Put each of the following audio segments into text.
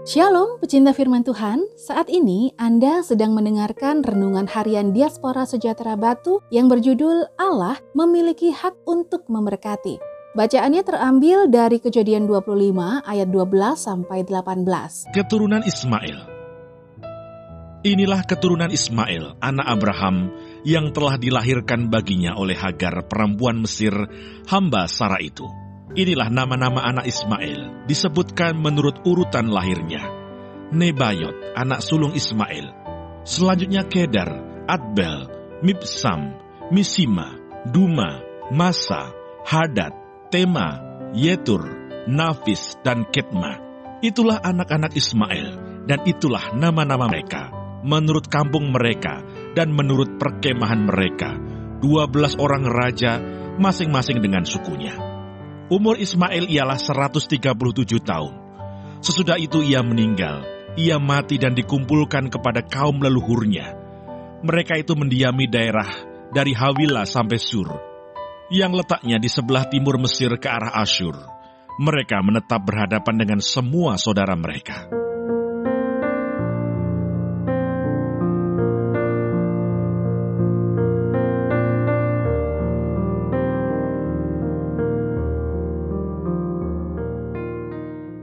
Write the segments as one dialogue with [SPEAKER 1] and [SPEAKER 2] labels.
[SPEAKER 1] Shalom, pecinta firman Tuhan. Saat ini Anda sedang mendengarkan renungan harian Diaspora Sejahtera Batu yang berjudul Allah memiliki hak untuk memberkati. Bacaannya terambil dari Kejadian 25 ayat 12 sampai 18.
[SPEAKER 2] Keturunan Ismail. Inilah keturunan Ismail, anak Abraham, yang telah dilahirkan baginya oleh Hagar, perempuan Mesir, hamba Sarah itu. Inilah nama-nama anak Ismail, disebutkan menurut urutan lahirnya. Nebayot, anak sulung Ismail. Selanjutnya Kedar, Adbel, Mipsam, Misima, Duma, Masa, Hadad, Tema, Yetur, Nafis, dan Ketma. Itulah anak-anak Ismail, dan itulah nama-nama mereka, menurut kampung mereka, dan menurut perkemahan mereka. Dua belas orang raja, masing-masing dengan sukunya. Umur Ismail ialah 137 tahun. Sesudah itu ia meninggal, ia mati dan dikumpulkan kepada kaum leluhurnya. Mereka itu mendiami daerah dari Hawilah sampai Sur, yang letaknya di sebelah timur Mesir ke arah Asyur. Mereka menetap berhadapan dengan semua saudara mereka.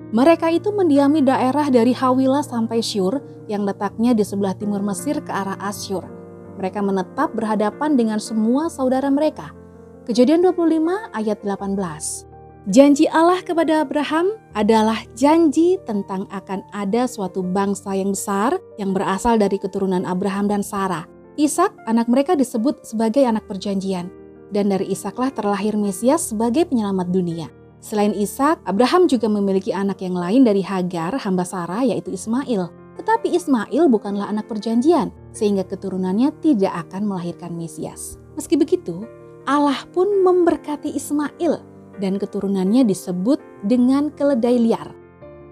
[SPEAKER 1] Mereka itu mendiami daerah dari Hawilah sampai Syur yang letaknya di sebelah timur Mesir ke arah Asyur. Mereka menetap berhadapan dengan semua saudara mereka. Kejadian 25 ayat 18. Janji Allah kepada Abraham adalah janji tentang akan ada suatu bangsa yang besar yang berasal dari keturunan Abraham dan Sarah. Ishak, anak mereka disebut sebagai anak perjanjian. Dan dari Ishaklah terlahir Mesias sebagai penyelamat dunia. Selain Ishak, Abraham juga memiliki anak yang lain dari Hagar, hamba Sarah, yaitu Ismail. Tetapi Ismail bukanlah anak perjanjian, sehingga keturunannya tidak akan melahirkan Mesias. Meski begitu, Allah pun memberkati Ismail dan keturunannya disebut dengan keledai liar.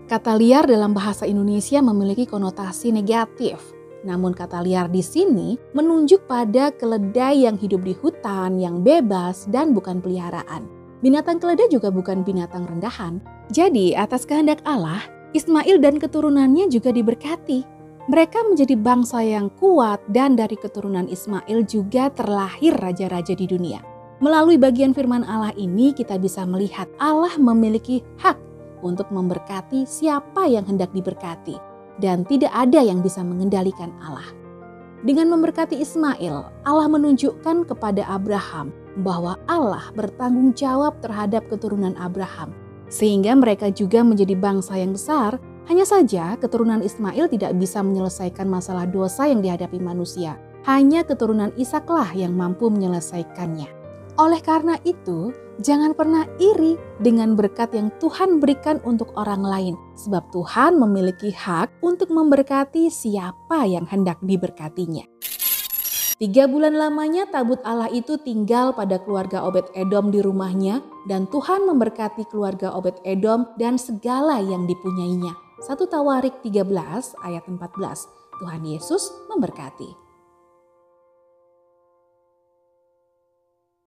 [SPEAKER 1] Kata liar dalam bahasa Indonesia memiliki konotasi negatif. Namun kata liar di sini menunjuk pada keledai yang hidup di hutan, yang bebas dan bukan peliharaan. Binatang keledai juga bukan binatang rendahan. Jadi, atas kehendak Allah, Ismail dan keturunannya juga diberkati. Mereka menjadi bangsa yang kuat dan dari keturunan Ismail juga terlahir raja-raja di dunia. Melalui bagian firman Allah ini kita bisa melihat Allah memiliki hak untuk memberkati siapa yang hendak diberkati dan tidak ada yang bisa mengendalikan Allah. Dengan memberkati Ismail, Allah menunjukkan kepada Abraham bahwa Allah bertanggung jawab terhadap keturunan Abraham, sehingga mereka juga menjadi bangsa yang besar. Hanya saja, keturunan Ismail tidak bisa menyelesaikan masalah dosa yang dihadapi manusia. Hanya keturunan Ishaklah yang mampu menyelesaikannya. Oleh karena itu, jangan pernah iri dengan berkat yang Tuhan berikan untuk orang lain, sebab Tuhan memiliki hak untuk memberkati siapa yang hendak diberkatinya. Tiga bulan lamanya tabut Allah itu tinggal pada keluarga Obed Edom di rumahnya dan Tuhan memberkati keluarga Obed Edom dan segala yang dipunyainya. 1 Tawarik 13 ayat 14. Tuhan Yesus memberkati.